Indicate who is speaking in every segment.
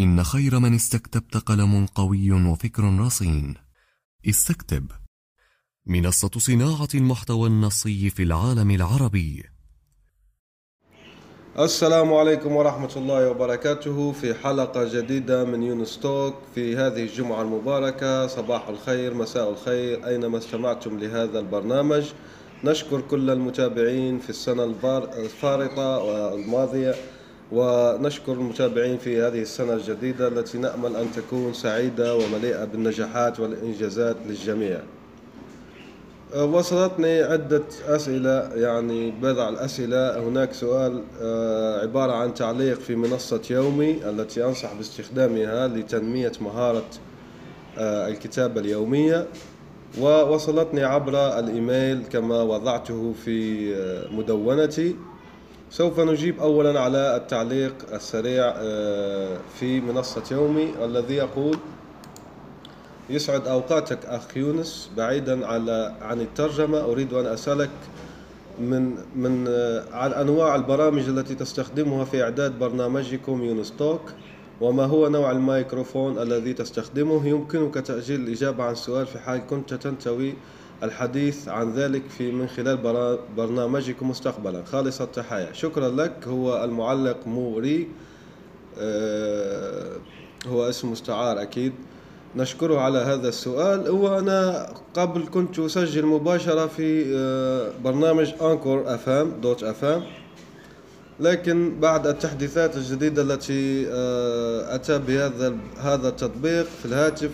Speaker 1: إن خير من استكتبت قلم قوي وفكر رصين. استكتب. منصة صناعة المحتوى النصي في العالم العربي.
Speaker 2: السلام عليكم ورحمة الله وبركاته في حلقة جديدة من يونس توك في هذه الجمعة المباركة. صباح الخير مساء الخير أينما استمعتم لهذا البرنامج. نشكر كل المتابعين في السنة الفارطة والماضية. ونشكر المتابعين في هذه السنة الجديدة التي نأمل أن تكون سعيدة ومليئة بالنجاحات والإنجازات للجميع. أه، وصلتني عدة أسئلة يعني بضع الأسئلة. هناك سؤال أه، عبارة عن تعليق في منصة يومي التي أنصح باستخدامها لتنمية مهارة أه، الكتابة اليومية. ووصلتني عبر الإيميل كما وضعته في مدونتي. سوف نجيب أولا على التعليق السريع آه، في منصة يومي الذي يقول يسعد أوقاتك أخ يونس بعيدا على عن الترجمة. أريد أن أسألك من من آه، عن أنواع البرامج التي تستخدمها في إعداد برنامجكم يونس توك وما هو نوع الميكروفون الذي تستخدمه؟ يمكنك تأجيل الإجابة عن السؤال في حال كنت تنتوي الحديث عن ذلك في من خلال برنامجكم مستقبلا. خالص التحايا. شكرا لك. هو المعلق موري. آه، هو اسم مستعار أكيد. نشكره على هذا السؤال. وأنا قبل كنت أسجل مباشرة في آه، برنامج أنكور أفام دوت أفام. لكن بعد التحديثات الجديدة التي آه، أتى بهذا هذا التطبيق في الهاتف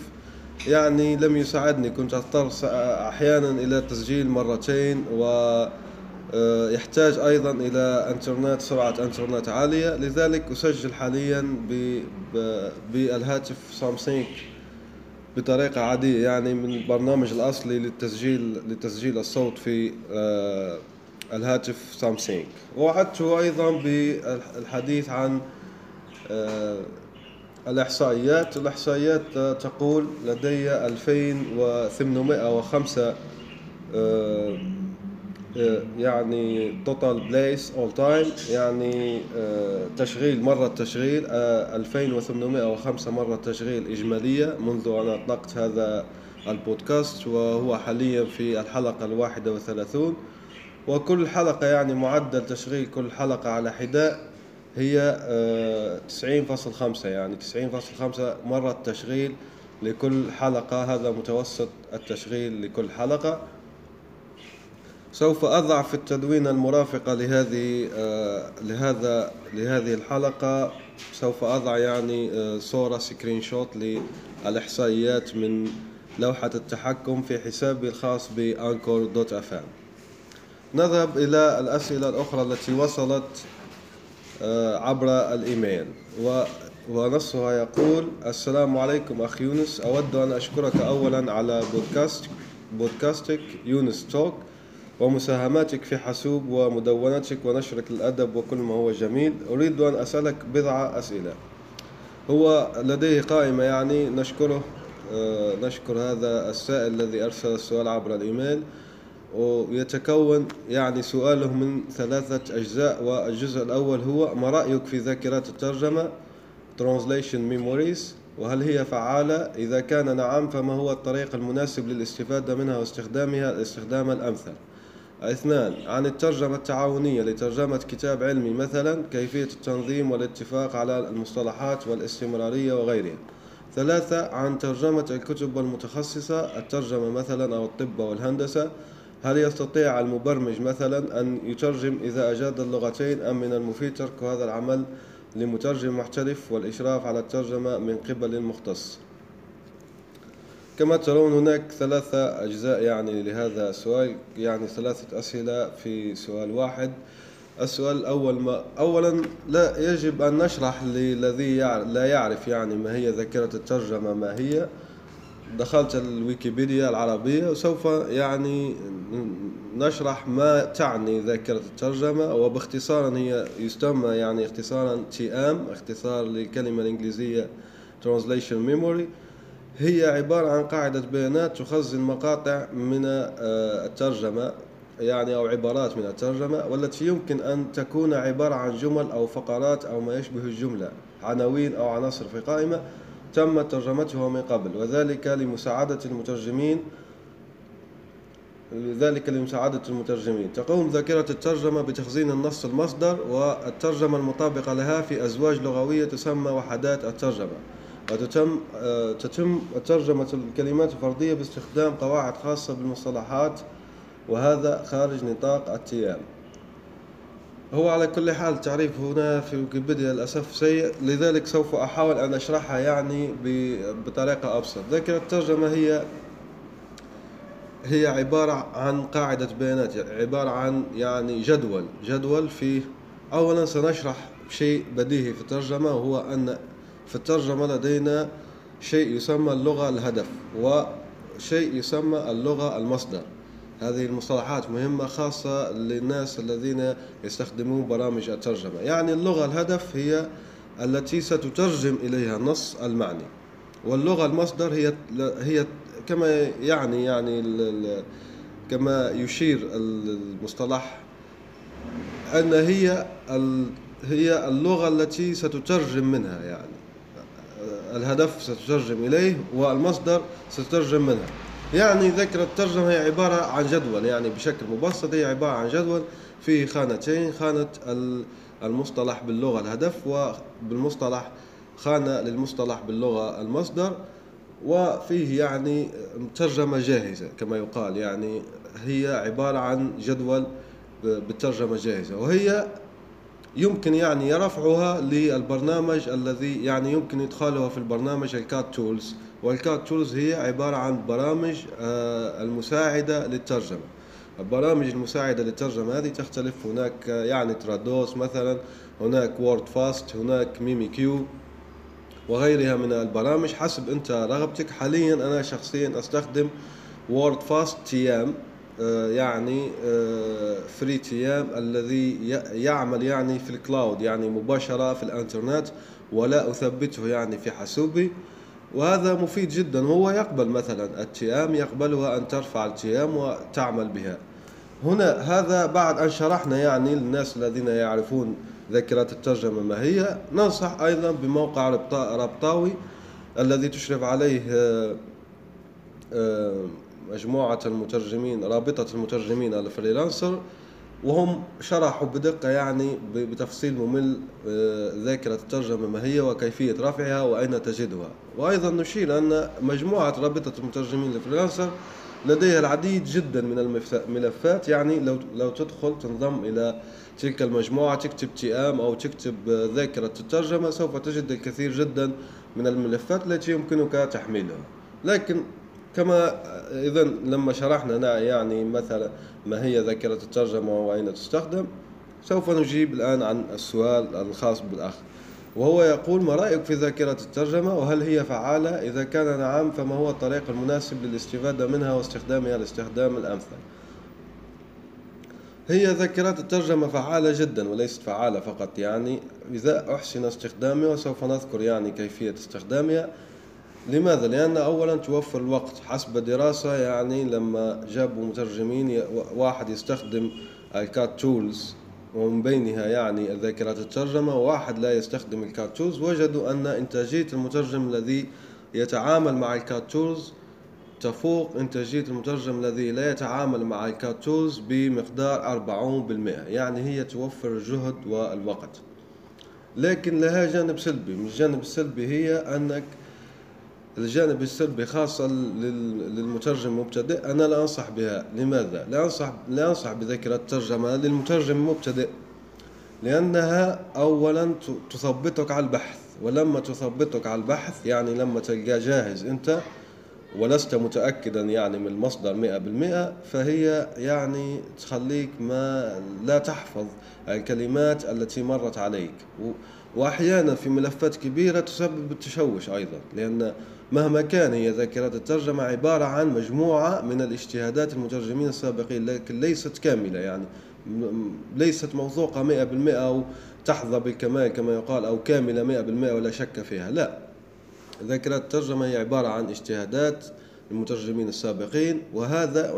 Speaker 2: يعني لم يساعدني كنت أضطر أحيانا إلى تسجيل مرتين و آه، يحتاج أيضا إلى إنترنت سرعة إنترنت عالية. لذلك أسجل حاليا بالهاتف سامسونج بطريقة عادية يعني من البرنامج الأصلي للتسجيل لتسجيل الصوت في آه، الهاتف سامسونج. وعدته أيضا بالحديث عن آه، الإحصائيات الإحصائيات تقول لدي 2805 آه، آه، يعني total plays all time يعني آه، تشغيل مرة تشغيل 2805 مرة تشغيل إجمالية منذ أن أطلقت هذا البودكاست وهو حاليا في الحلقة الواحدة وثلاثون. وكل حلقة يعني معدل تشغيل كل حلقة على حدا. هي 90.5 آه، يعني 90.5 مرة تشغيل لكل حلقة هذا متوسط التشغيل لكل حلقة. سوف أضع في التدوين المرافقة لهذه آه، لهذا لهذه الحلقة. سوف أضع يعني آه، صورة screenshot للإحصائيات من لوحة التحكم في حسابي الخاص ب Anchor dot FM نذهب إلى الأسئلة الأخرى التي وصلت عبر الإيميل. ونصها يقول السلام عليكم أخي يونس. أود أن أشكرك أولا على بودكاست بودكاستك يونس توك ومساهماتك في حاسوب ومدونتك ونشرك للأدب وكل ما هو جميل. أريد أن أسألك بضع أسئلة. هو لديه قائمة يعني نشكره آه، نشكر هذا السائل الذي أرسل السؤال عبر الإيميل. ويتكون يعني سؤاله من ثلاثة أجزاء والجزء الأول هو ما رأيك في ذاكرات الترجمة؟ Translation Memories. وهل هي فعالة؟ إذا كان نعم فما هو الطريق المناسب للاستفادة منها واستخدامها؟ الاستخدام الأمثل. اثنان عن الترجمة التعاونية لترجمة كتاب علمي مثلا كيفية التنظيم والاتفاق على المصطلحات والاستمرارية وغيرها. ثلاثة عن ترجمة الكتب المتخصصة الترجمة مثلا أو الطب والهندسة. هل يستطيع المبرمج مثلا أن يترجم إذا أجاد اللغتين أم من المفيد ترك هذا العمل لمترجم محترف والإشراف على الترجمة من قبل مختص؟ كما ترون هناك ثلاثة أجزاء يعني لهذا السؤال يعني ثلاثة أسئلة في سؤال واحد. السؤال الأول ما أولا لا يجب أن نشرح للذي لا يعرف يعني ما هي ذاكرة الترجمة ما هي؟ دخلت الويكيبيديا العربية وسوف يعني نشرح ما تعني ذاكرة الترجمة وباختصارا هي يسمى يعني اختصارا TM اختصار للكلمة الإنجليزية Translation Memory. هي عبارة عن قاعدة بيانات تخزن مقاطع من آه، الترجمة يعني أو عبارات من الترجمة والتي يمكن أن تكون عبارة عن جمل أو فقرات أو ما يشبه الجملة عناوين أو عناصر في قائمة. تم ترجمتها من قبل وذلك لمساعدة المترجمين لذلك لمساعدة المترجمين. تقوم ذاكرة الترجمة بتخزين النص المصدر والترجمة المطابقة لها في أزواج لغوية تسمى وحدات الترجمة. وتتم تتم ترجمة الكلمات الفردية باستخدام قواعد خاصة بالمصطلحات وهذا خارج نطاق التيام هو على كل حال التعريف هنا في ويكيبيديا للأسف سيء لذلك سوف أحاول أن أشرحها يعني بطريقة أبسط. ذاكرة الترجمة هي هي عبارة عن قاعدة بيانات عبارة عن يعني جدول جدول فيه أولا سنشرح شيء بديهي في الترجمة وهو أن في الترجمة لدينا شيء يسمى اللغة الهدف وشيء يسمى اللغة المصدر. هذه المصطلحات مهمة خاصة للناس الذين يستخدمون برامج الترجمة. يعني اللغة الهدف هي التي ستترجم إليها النص المعني. واللغة المصدر هي هي كما يعني يعني كما يشير المصطلح أن هي هي اللغة التي ستترجم منها يعني. الهدف ستترجم إليه والمصدر ستترجم منها. يعني ذكر الترجمة هي عبارة عن جدول يعني بشكل مبسط هي عبارة عن جدول فيه خانتين خانة المصطلح باللغة الهدف وبالمصطلح خانة للمصطلح باللغة المصدر وفيه يعني ترجمة جاهزة كما يقال يعني هي عبارة عن جدول بالترجمة جاهزة وهي يمكن يعني رفعها للبرنامج الذي يعني يمكن إدخالها في البرنامج الكات تولز وال CAT tools هي عبارة عن برامج آه، المساعدة للترجمة. البرامج المساعدة للترجمة هذه تختلف. هناك يعني Trados مثلا هناك Wordfast هناك memoQ وغيرها من البرامج. حسب أنت رغبتك حاليا أنا شخصيا أستخدم Wordfast TM يعني free آه، TM الذي يعمل يعني في ال cloud يعني مباشرة في الإنترنت ولا أثبته يعني في حاسوبي. وهذا مفيد جدا. هو يقبل مثلا التيام يقبلها أن ترفع التيام وتعمل بها. هنا هذا بعد أن شرحنا يعني للناس الذين يعرفون ذاكرة الترجمة ما هي ننصح أيضا بموقع ربطاوي الذي تشرف عليه آه، آه، مجموعة المترجمين رابطة المترجمين الفريلانسر. وهم شرحوا بدقة يعني بتفصيل ممل آه، ذاكرة الترجمة ما هي وكيفية رفعها وأين تجدها. وأيضا نشير أن مجموعة رابطة المترجمين ال freelancer لديها العديد جدا من الملفات يعني لو لو تدخل تنضم إلى تلك المجموعة تكتب TM أو تكتب ذاكرة الترجمة سوف تجد الكثير جدا من الملفات التي يمكنك تحميلها. لكن كما اذا لما شرحنا يعني مثلا ما هي ذاكرة الترجمة وأين تستخدم سوف نجيب الآن عن السؤال الخاص بالأخ. وهو يقول ما رأيك في ذاكرة الترجمة؟ وهل هي فعالة؟ إذا كان نعم فما هو الطريق المناسب للاستفادة منها واستخدامها الاستخدام الأمثل هي ذاكرة الترجمة فعالة جدا وليست فعالة فقط يعني إذا أحسن استخدامها وسوف نذكر يعني كيفية استخدامها. لماذا؟ لأن أولا توفر الوقت. حسب دراسة يعني لما جابوا مترجمين واحد يستخدم ال CAT tools ومن بينها يعني ذاكرة الترجمة وواحد لا يستخدم ال CAT tools وجدوا أن إنتاجية المترجم الذي يتعامل مع ال CAT tools تفوق إنتاجية المترجم الذي لا يتعامل مع ال CAT tools بمقدار 40% يعني هي توفر الجهد والوقت. لكن لها جانب سلبي. من الجانب السلبي هي أنك الجانب السلبي خاصة للمترجم المبتدئ أنا لا أنصح بها. لماذا؟ لا أنصح لا أنصح بذاكرة الترجمة للمترجم المبتدئ. لأنها أولا تثبتك على البحث ولما تثبتك على البحث يعني لما تلقى جاهز أنت ولست متأكدا يعني من المصدر مئة بالمئة فهي يعني تخليك ما لا تحفظ الكلمات التي مرت عليك. وأحيانا في ملفات كبيرة تسبب التشوش أيضا لأن مهما كان هي ذاكرة الترجمة عبارة عن مجموعة من الاجتهادات المترجمين السابقين لكن ليست كاملة يعني. ليست موثوقة مئة بالمئة أو تحظى بالكمال كما يقال أو كاملة مئة بالمئة ولا شك فيها. لا. ذاكرة الترجمة هي عبارة عن اجتهادات المترجمين السابقين وهذا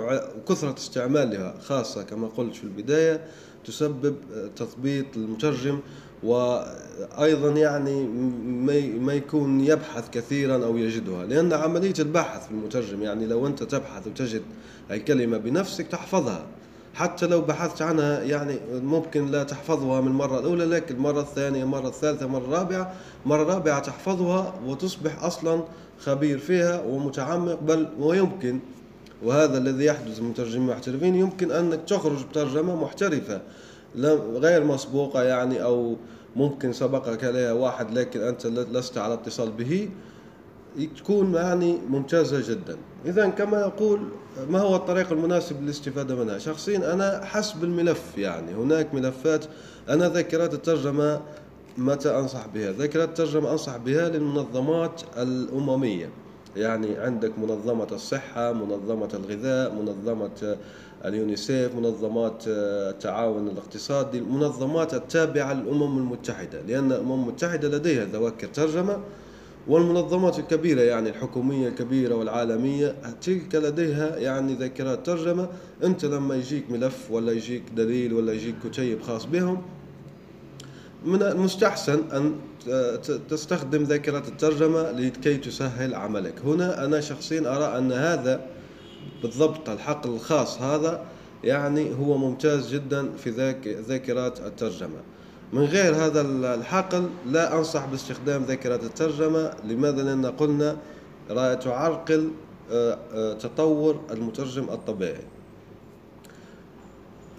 Speaker 2: كثرة استعمالها خاصة كما قلت في البداية تسبب تثبيط المترجم وأيضا يعني ما يكون يبحث كثيرا أو يجدها لأن عملية البحث في المترجم يعني لو أنت تبحث وتجد الكلمة بنفسك تحفظها. حتى لو بحثت عنها يعني ممكن لا تحفظها من المرة الأولى لكن المرة الثانية المرة الثالثة المرة الرابعة. مرة الرابعة تحفظها وتصبح أصلا خبير فيها ومتعمق بل ويمكن وهذا الذي يحدث للمترجمين المحترفين يمكن أنك تخرج بترجمة محترفة. غير مسبوقة يعني أو ممكن سبقك عليها واحد لكن أنت لست على اتصال به. تكون يعني ممتازة جدا. إذا كما يقول ما هو الطريق المناسب للاستفادة منها؟ شخصيا أنا حسب الملف يعني. هناك ملفات أنا ذاكرات الترجمة متى أنصح بها؟ ذاكرات الترجمة أنصح بها للمنظمات الأممية. يعني عندك منظمة الصحة منظمة الغذاء منظمة اليونيسيف منظمات التعاون الاقتصادي المنظمات التابعة للأمم المتحدة لأن الأمم المتحدة لديها ذواكر ترجمة والمنظمات الكبيرة يعني الحكومية الكبيرة والعالمية تلك لديها يعني ذاكرات ترجمة. أنت لما يجيك ملف ولا يجيك دليل ولا يجيك كتيب خاص بهم من المستحسن أن تستخدم ذاكرة الترجمة لكي تسهل عملك. هنا أنا شخصيا أرى أن هذا بالضبط الحقل الخاص هذا يعني هو ممتاز جدا في ذاكرات الترجمة. من غير هذا الحقل لا أنصح باستخدام ذاكرة الترجمة. لماذا؟ لأن قلنا تعرقل آه، آه، تطور المترجم الطبيعي.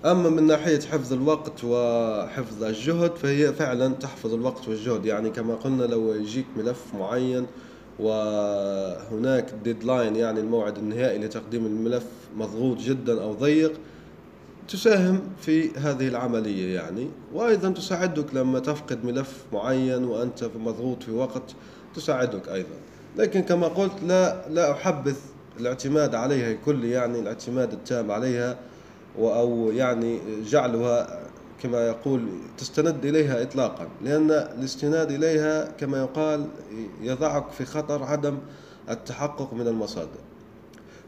Speaker 2: أما من ناحية حفظ الوقت وحفظ الجهد فهي فعلا تحفظ الوقت والجهد. يعني كما قلنا لو يجيك ملف معين وهناك ديدلاين يعني الموعد النهائي لتقديم الملف مضغوط جدا أو ضيق تساهم في هذه العملية يعني. وأيضا تساعدك لما تفقد ملف معين وأنت مضغوط في وقت تساعدك أيضا. لكن كما قلت لا لا أحبذ الاعتماد عليها الكل يعني الاعتماد التام عليها أو يعني جعلها كما يقول تستند إليها إطلاقا لأن الاستناد إليها كما يقال يضعك في خطر عدم التحقق من المصادر.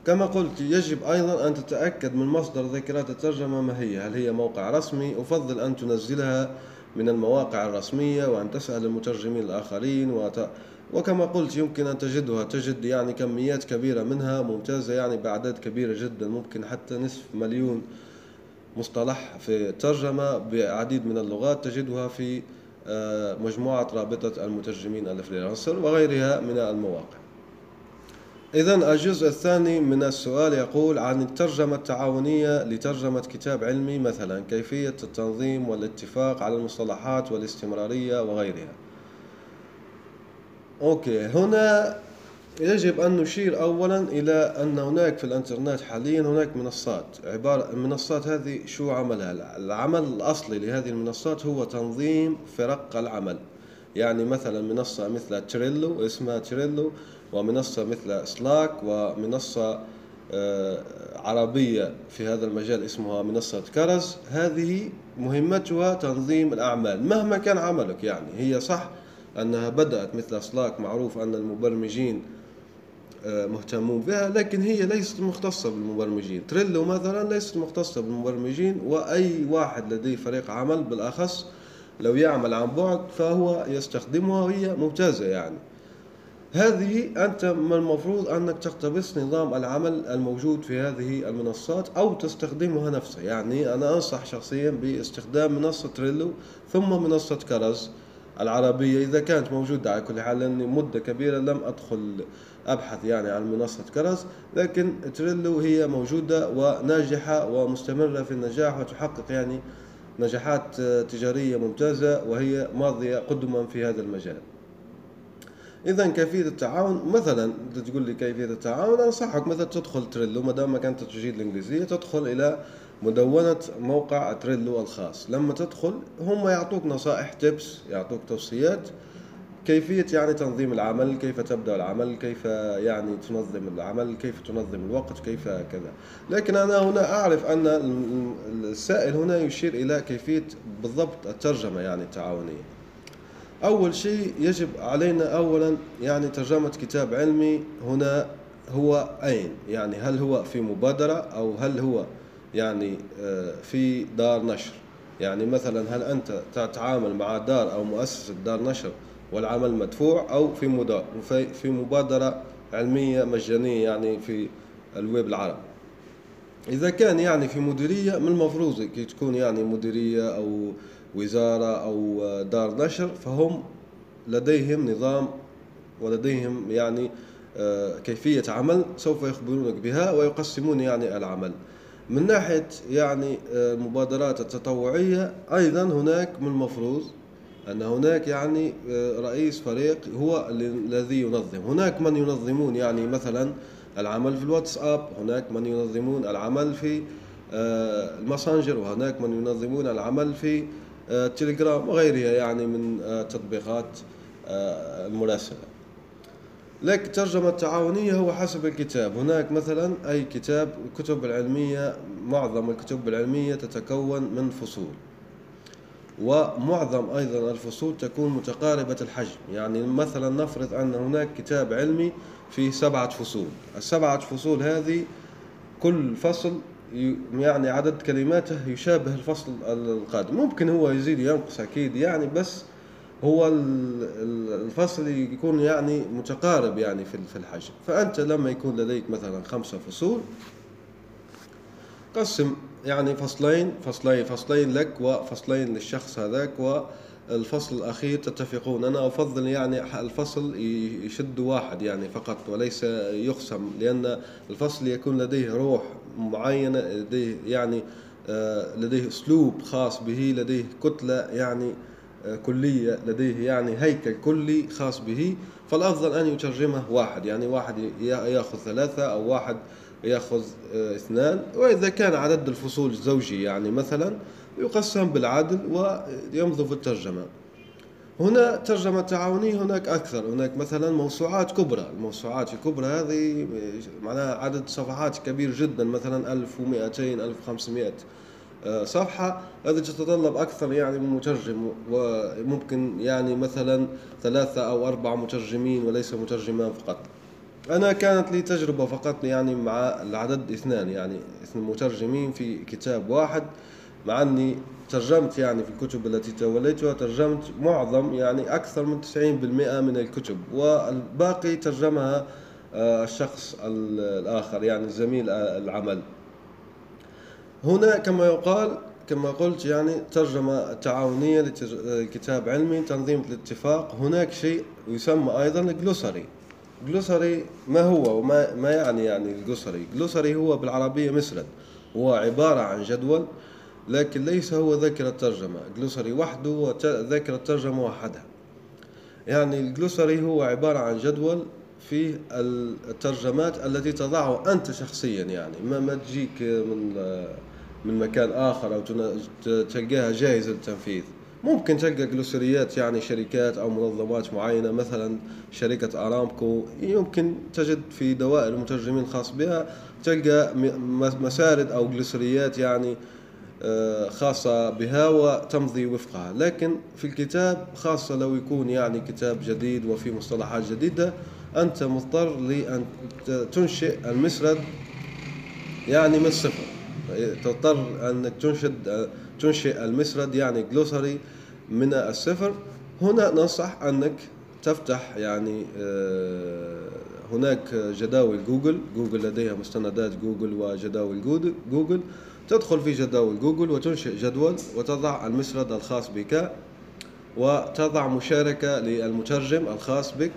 Speaker 2: كما قلت يجب أيضا أن تتأكد من مصدر ذاكرات الترجمة ما هي. هل هي موقع رسمي؟ أفضل أن تنزلها من المواقع الرسمية وأن تسأل المترجمين الآخرين وت... وكما قلت يمكن أن تجدها. تجد يعني كميات كبيرة منها ممتازة يعني بأعداد كبيرة جدا ممكن حتى نصف مليون مصطلح في الترجمة بعديد من اللغات تجدها في آه، مجموعة رابطة المترجمين الفريلانسر وغيرها من المواقع إذا الجزء الثاني من السؤال يقول عن الترجمة التعاونية لترجمة كتاب علمي مثلا كيفية التنظيم والاتفاق على المصطلحات والاستمرارية وغيرها. أوكي هنا يجب أن نشير أولا إلى أن هناك في الإنترنت حاليا هناك منصات. عبارة المنصات هذه شو عملها؟ العمل الأصلي لهذه المنصات هو تنظيم فرق العمل. يعني مثلا منصة مثل Trello اسمها Trello ومنصة مثل Slack ومنصة آه، عربية في هذا المجال اسمها منصة كرز. هذه مهمتها تنظيم الأعمال. مهما كان عملك يعني هي صح أنها بدأت مثل Slack معروف أن المبرمجين مهتمون بها لكن هي ليست مختصة بالمبرمجين. Trello مثلا ليست مختصة بالمبرمجين وأي واحد لديه فريق عمل بالأخص لو يعمل عن بعد فهو يستخدمها وهي ممتازة يعني. هذه أنت من المفروض أنك تقتبس نظام العمل الموجود في هذه المنصات أو تستخدمها نفسها. يعني أنا أنصح شخصيا باستخدام منصة تريلو ثم منصة كرز العربية. إذا كانت موجودة على كل حال لأني مدة كبيرة لم أدخل أبحث يعني عن منصة كرز لكن تريلو هي موجودة وناجحة ومستمرة في النجاح وتحقق يعني نجاحات تجارية ممتازة وهي ماضية قدما في هذا المجال. اذا كيفية التعاون؟ مثلا انت تقول لي كيفية التعاون؟ أنصحك مثلا تدخل تريلو ما دام انت تجيد الإنجليزية تدخل إلى مدونة موقع تريلو الخاص. لما تدخل هم يعطوك نصائح تيبس يعطوك توصيات كيفية يعني تنظيم العمل كيف تبدأ العمل كيف يعني تنظم العمل كيف تنظم الوقت كيف كذا. لكن أنا هنا أعرف أن السائل هنا يشير إلى كيفية بالضبط الترجمة يعني التعاونية. أول شيء يجب علينا أولا يعني ترجمة كتاب علمي هنا هو أين؟ يعني هل هو في مبادرة أو هل هو يعني آه، في دار نشر. يعني مثلا هل أنت تتعامل مع دار أو مؤسسة دار نشر والعمل مدفوع أو في في مبادرة علمية مجانية يعني في الويب العربي إذا كان يعني في مديرية من المفروض تكون يعني مديرية أو وزارة أو دار نشر فهم لديهم نظام ولديهم يعني آه، كيفية عمل سوف يخبرونك بها ويقسمون يعني العمل. من ناحية يعني آه، المبادرات التطوعية أيضا هناك من المفروض أن هناك يعني آه، رئيس فريق هو الذي ينظم. هناك من ينظمون يعني مثلا العمل في الواتساب هناك من ينظمون العمل في آه، الماسنجر وهناك من ينظمون العمل في التليجرام وغيرها يعني من تطبيقات المراسلة لكن الترجمة التعاونية هو حسب الكتاب. هناك مثلا أي كتاب الكتب العلمية معظم الكتب العلمية تتكون من فصول. ومعظم أيضا الفصول تكون متقاربة الحجم. يعني مثلا نفرض أن هناك كتاب علمي فيه سبعة فصول. السبعة فصول هذه كل فصل يعني عدد كلماته يشابه الفصل القادم. ممكن هو يزيد ينقص أكيد يعني بس هو الفصل يكون يعني متقارب يعني في الحجم. فأنت لما يكون لديك مثلا خمسة فصول قسم يعني فصلين فصلين فصلين لك وفصلين للشخص هذاك والفصل الأخير تتفقون. أنا أفضل يعني الفصل يشد واحد يعني فقط وليس يقسم لأن الفصل يكون لديه روح معينة لديه يعني آه، لديه أسلوب خاص به لديه كتلة يعني كلية لديه يعني هيكل كلي خاص به فالأفضل أن يترجمه واحد يعني واحد يأخذ ثلاثة أو واحد يأخذ آه، اثنان وإذا كان عدد الفصول زوجي يعني مثلا يقسم بالعدل ويمضي في الترجمة. هنا ترجمة تعاونية هناك أكثر هناك مثلا موسوعات كبرى الموسوعات الكبرى هذه معناها عدد صفحات كبير جدا مثلا 1200 1500 آه، صفحة هذه تتطلب أكثر يعني من مترجم وممكن يعني مثلا ثلاثة أو أربعة مترجمين وليس مترجمان فقط. أنا كانت لي تجربة فقط يعني مع العدد اثنان يعني اثنين مترجمين في كتاب واحد مع أني ترجمت يعني في الكتب التي توليتها ترجمت معظم يعني أكثر من 90% من الكتب والباقي ترجمها آه، الشخص الآخر يعني زميل العمل. هنا كما يقال كما قلت يعني ترجمة تعاونية لكتاب علمي تنظيم الاتفاق. هناك شيء يسمى أيضا الجلوسري. جلوسري ما هو وما ما يعني يعني الجلوسري؟ جلوسري هو بالعربية مسرد. هو عبارة عن جدول لكن ليس هو ذاكرة ترجمة جلوسري وحده وذاكرة ترجمة وحدها يعني الجلوسري هو عبارة عن جدول فيه الترجمات التي تضعه أنت شخصيا يعني. ما ما تجيك من من مكان آخر أو تلقاها جاهزة للتنفيذ. ممكن تلقى جلوسريات يعني شركات أو منظمات معينة مثلا شركة أرامكو. يمكن تجد في دوائر المترجمين الخاص بها تلقى مسارد أو جلوسريات يعني آه، خاصة بها وتمضي وفقها. لكن في الكتاب خاصة لو يكون يعني كتاب جديد وفي مصطلحات جديدة أنت مضطر لأن تنشئ المسرد يعني من الصفر. تضطر أنك تنشد تنشئ المسرد يعني جلوسري من الصفر. هنا ننصح أنك تفتح يعني آه، هناك جداول جوجل جوجل لديها مستندات جوجل وجداول جوجل. تدخل في جداول جوجل وتنشئ جدول وتضع المسرد الخاص بك وتضع مشاركة للمترجم الخاص بك.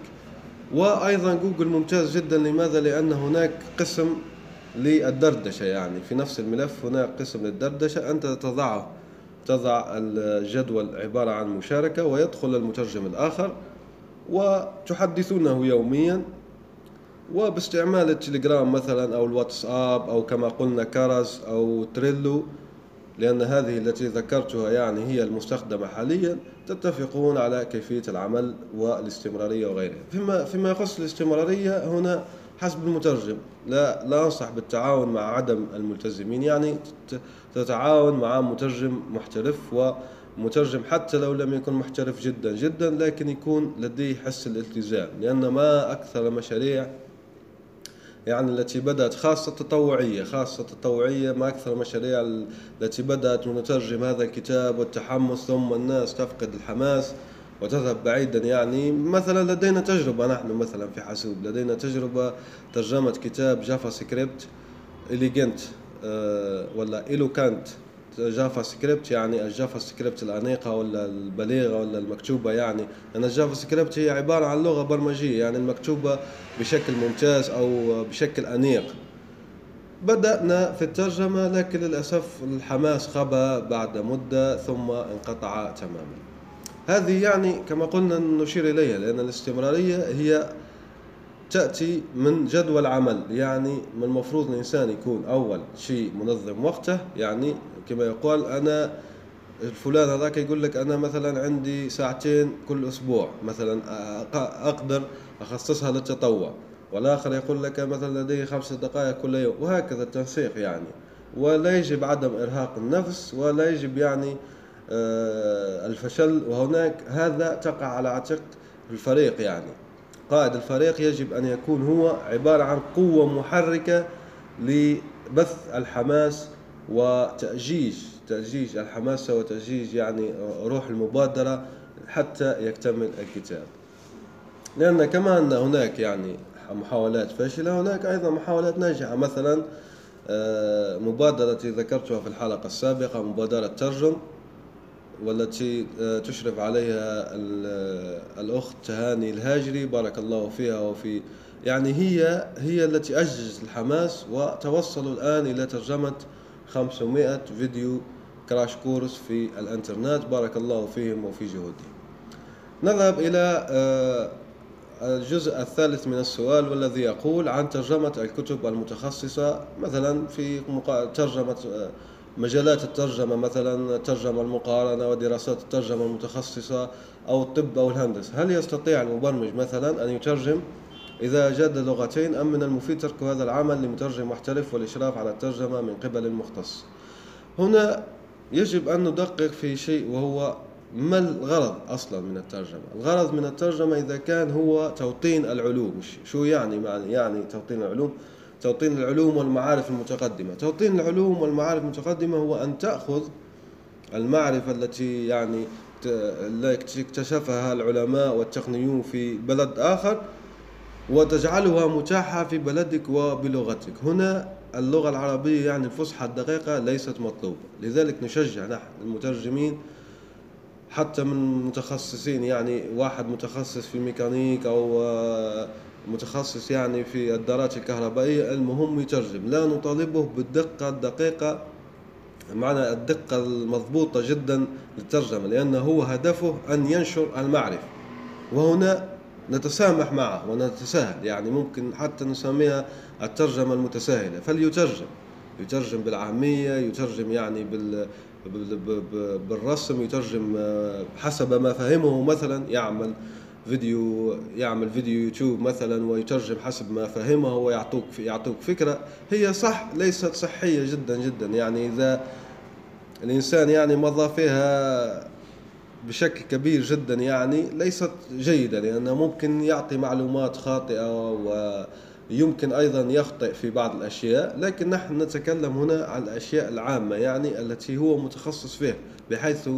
Speaker 2: وأيضا جوجل ممتاز جدا. لماذا؟ لأن هناك قسم للدردشة يعني. في نفس الملف هناك قسم للدردشة. أنت تضعه تضع الجدول عبارة عن مشاركة ويدخل المترجم الآخر وتحدثونه يوميا. وباستعمال التليجرام مثلا أو الواتساب أو كما قلنا كرز أو تريلو لأن هذه التي ذكرتها يعني هي المستخدمة حاليا تتفقون على كيفية العمل والاستمرارية وغيرها. فيما, فيما يخص الاستمرارية هنا حسب المترجم. لا لا أنصح بالتعاون مع عدم الملتزمين. يعني تتعاون مع مترجم محترف ومترجم حتى لو لم يكن محترف جدا جدا لكن يكون لديه حس الالتزام. لأن ما أكثر مشاريع يعني التي بدأت خاصة تطوعية خاصة تطوعية ما أكثر المشاريع التي بدأت ونترجم هذا الكتاب والتحمس ثم الناس تفقد الحماس. وتذهب بعيدا يعني مثلا لدينا تجربة نحن مثلا في حاسوب لدينا تجربة ترجمة كتاب JavaScript Elegant ولا Eloquent JavaScript يعني ال JavaScript الأنيقة ولا البليغة ولا المكتوبة يعني. أن ال JavaScript هي عبارة عن لغة برمجية يعني المكتوبة بشكل ممتاز أو بشكل أنيق. بدأنا في الترجمة لكن للأسف الحماس خبى بعد مدة ثم انقطع تماما. هذه يعني كما قلنا نشير إليها لأن الاستمرارية هي تأتي من جدول عمل يعني من المفروض الإنسان يكون أول شيء منظم وقته. يعني كما يقال أنا الفلان هذاك يقول لك أنا مثلا عندي ساعتين كل أسبوع مثلا أقدر أخصصها للتطوع. والآخر يقول لك مثلا لدي خمس دقائق كل يوم وهكذا التنسيق يعني. ولا يجب عدم إرهاق النفس ولا يجب يعني الفشل وهناك هذا تقع على عاتق الفريق يعني. قائد الفريق يجب أن يكون هو عبارة عن قوة محركة لبث الحماس وتأجيج تأجيج الحماسة وتأجيج يعني روح المبادرة حتى يكتمل الكتاب. لأن كما أن هناك يعني محاولات فاشلة هناك أيضا محاولات ناجحة. مثلا آه، مبادرة ذكرتها في الحلقة السابقة مبادرة ترجم. والتي آه، تشرف عليها الأخت تهاني الهاجري بارك الله فيها وفي يعني هي هي التي أججت الحماس وتوصلوا الآن إلى ترجمة 500 فيديو كراش كورس في الإنترنت. بارك الله فيهم وفي جهودهم. نذهب إلى آه، الجزء الثالث من السؤال والذي يقول عن ترجمة الكتب المتخصصة مثلا في ترجمة آه، مجالات الترجمة مثلا الترجمة المقارنة ودراسات الترجمة المتخصصة أو الطب أو الهندسة. هل يستطيع المبرمج مثلا أن يترجم؟ إذا جاد لغتين أم من المفيد ترك هذا العمل لمترجم محترف والإشراف على الترجمة من قبل المختص؟ هنا يجب أن ندقق في شيء وهو ما الغرض أصلا من الترجمة؟ الغرض من الترجمة إذا كان هو توطين العلوم. شو يعني يعني توطين العلوم؟ توطين العلوم والمعارف المتقدمة. توطين العلوم والمعارف المتقدمة هو أن تأخذ المعرفة التي يعني اكتشفها العلماء والتقنيون في بلد آخر وتجعلها متاحة في بلدك وبلغتك. هنا اللغة العربية يعني الفصحى الدقيقة ليست مطلوبة. لذلك نشجع نحن المترجمين حتى من متخصصين يعني واحد متخصص في الميكانيك أو متخصص يعني في الدارات الكهربائية المهم يترجم. لا نطالبه بالدقة الدقيقة معنى الدقة المضبوطة جدا للترجمة لأنه هو هدفه أن ينشر المعرفة. وهنا نتسامح معه ونتساهل يعني ممكن حتى نسميها الترجمة المتساهلة. فليترجم. يترجم بالعامية يترجم يعني بال بالرسم يترجم حسب ما فهمه مثلا يعمل فيديو يعمل فيديو يوتيوب مثلا ويترجم حسب ما فهمه ويعطوك يعطوك فكرة. هي صح ليست صحية جدا جدا. يعني إذا الإنسان يعني مضى فيها بشكل كبير جدا يعني ليست جيدة لأنه ممكن يعطي معلومات خاطئة ويمكن أيضا يخطئ في بعض الأشياء. لكن نحن نتكلم هنا عن الأشياء العامة يعني التي هو متخصص فيها بحيث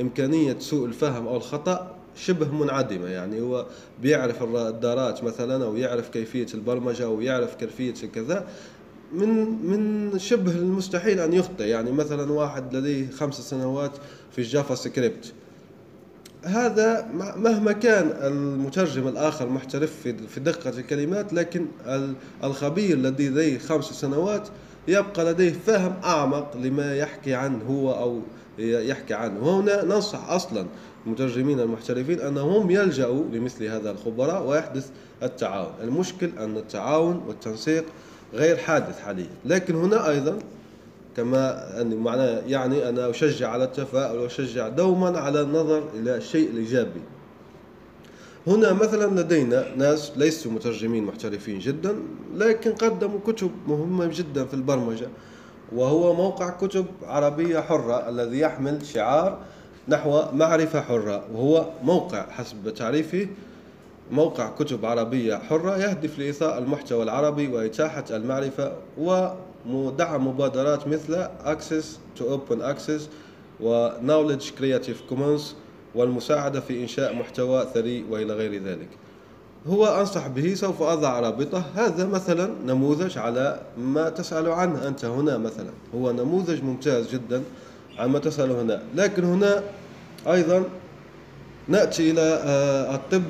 Speaker 2: إمكانية سوء الفهم أو الخطأ شبه منعدمة يعني هو بيعرف الدارات مثلا أو يعرف كيفية البرمجة أو يعرف كيفية كذا من من شبه المستحيل أن يخطئ. يعني مثلا واحد لديه خمس سنوات في ال JavaScript. هذا مهما كان المترجم الآخر محترف في دقة الكلمات لكن الخبير الذي لديه خمس سنوات يبقى لديه فهم أعمق لما يحكي عنه هو أو يحكي عنه. وهنا ننصح أصلا المترجمين المحترفين أنهم يلجأوا لمثل هذا الخبراء ويحدث التعاون. المشكل أن التعاون والتنسيق غير حادث حاليا. لكن هنا أيضا كما أن معناه يعني أنا أشجع على التفاؤل وأشجع دوما على النظر إلى الشيء الإيجابي هنا مثلا لدينا ناس ليسوا مترجمين محترفين جدا لكن قدموا كتب مهمة جدا في البرمجة وهو موقع كتب عربية حرة الذي يحمل شعار نحو معرفة حرة وهو موقع حسب تعريفه موقع كتب عربية حرة يهدف لإيثاء المحتوى العربي وإتاحة المعرفة ودعم مبادرات مثل Access to Open Access و Knowledge Creative Commons والمساعدة في إنشاء محتوى ثري وإلى غير ذلك. هو أنصح به سوف أضع رابطة هذا مثلا نموذج على ما تسأل عنه أنت هنا مثلا. هو نموذج ممتاز جدا عما تسأل هنا. لكن هنا أيضا نأتي إلى آه، الطب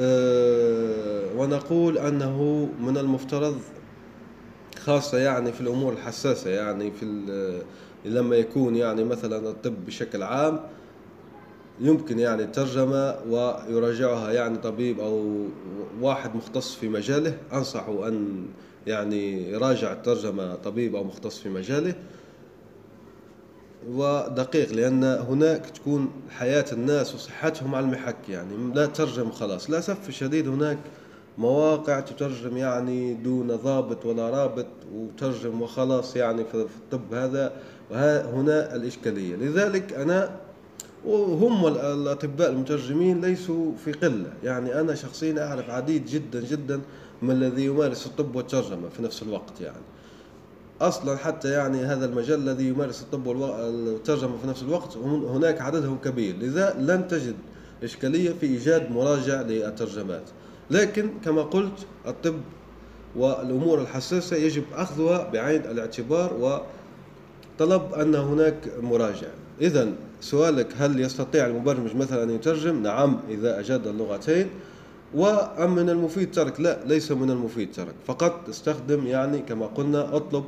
Speaker 2: آه، ونقول أنه من المفترض خاصة يعني في الأمور الحساسة يعني في لما يكون يعني مثلا الطب بشكل عام يمكن يعني الترجمة ويراجعها يعني طبيب أو واحد مختص في مجاله. أنصحه أن يعني يراجع الترجمة طبيب أو مختص في مجاله. ودقيق لأن هناك تكون حياة الناس وصحتهم على المحك يعني لا ترجم خلاص. للأسف الشديد هناك مواقع تترجم يعني دون ضابط ولا رابط وترجم وخلاص يعني في الطب هذا وهنا الإشكالية. لذلك أنا وهم الأطباء المترجمين ليسوا في قلة. يعني أنا شخصيا أعرف عديد جدا جدا من الذي يمارس الطب والترجمة في نفس الوقت يعني. أصلا حتى يعني هذا المجال الذي يمارس الطب والترجمه في نفس الوقت هناك عددهم كبير لذا لن تجد إشكالية في إيجاد مراجع للترجمات. لكن كما قلت الطب والأمور الحساسة يجب أخذها بعين الاعتبار وطلب أن هناك مراجع. اذا سؤالك هل يستطيع المبرمج مثلا أن يترجم؟ نعم إذا أجاد اللغتين. وأم من المفيد ترك؟ لا ليس من المفيد ترك فقط استخدم يعني كما قلنا اطلب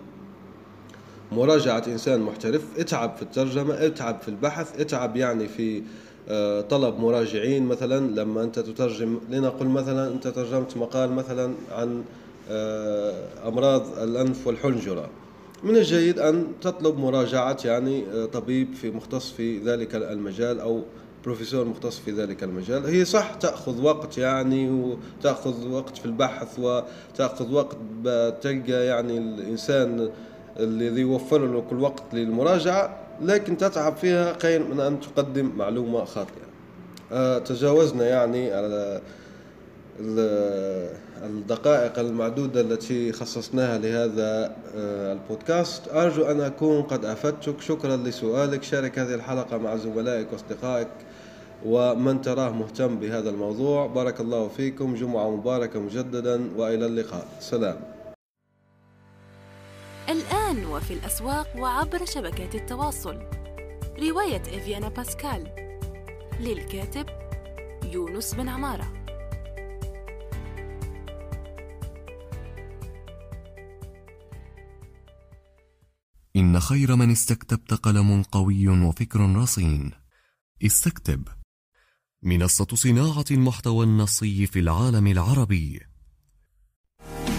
Speaker 2: مراجعة إنسان محترف اتعب في الترجمة اتعب في البحث اتعب يعني في آه، طلب مراجعين مثلا. لما أنت تترجم لنقل مثلا أنت ترجمت مقال مثلا عن آه، أمراض الأنف والحنجرة. من الجيد أن تطلب مراجعة يعني آه، طبيب في مختص في ذلك المجال أو بروفيسور مختص في ذلك المجال. هي صح تأخذ وقت يعني وتأخذ وقت في البحث وتأخذ وقت تلقى يعني الإنسان الذي يوفر لك الوقت للمراجعة لكن تتعب فيها خير من أن تقدم معلومة خاطئة. آه، تجاوزنا يعني على الدقائق المعدودة التي خصصناها لهذا آه، البودكاست. أرجو أن أكون قد أفدتك. شكرا لسؤالك. شارك هذه الحلقة مع زملائك وأصدقائك ومن تراه مهتم بهذا الموضوع. بارك الله فيكم. جمعة مباركة مجددا وإلى اللقاء. سلام.
Speaker 3: الآن وفي الأسواق وعبر شبكات التواصل. رواية إفيانا باسكال. للكاتب يونس بن عمارة.
Speaker 1: إن خير من استكتبت قلم قوي وفكر رصين. استكتب. منصة صناعة المحتوى النصي في العالم العربي.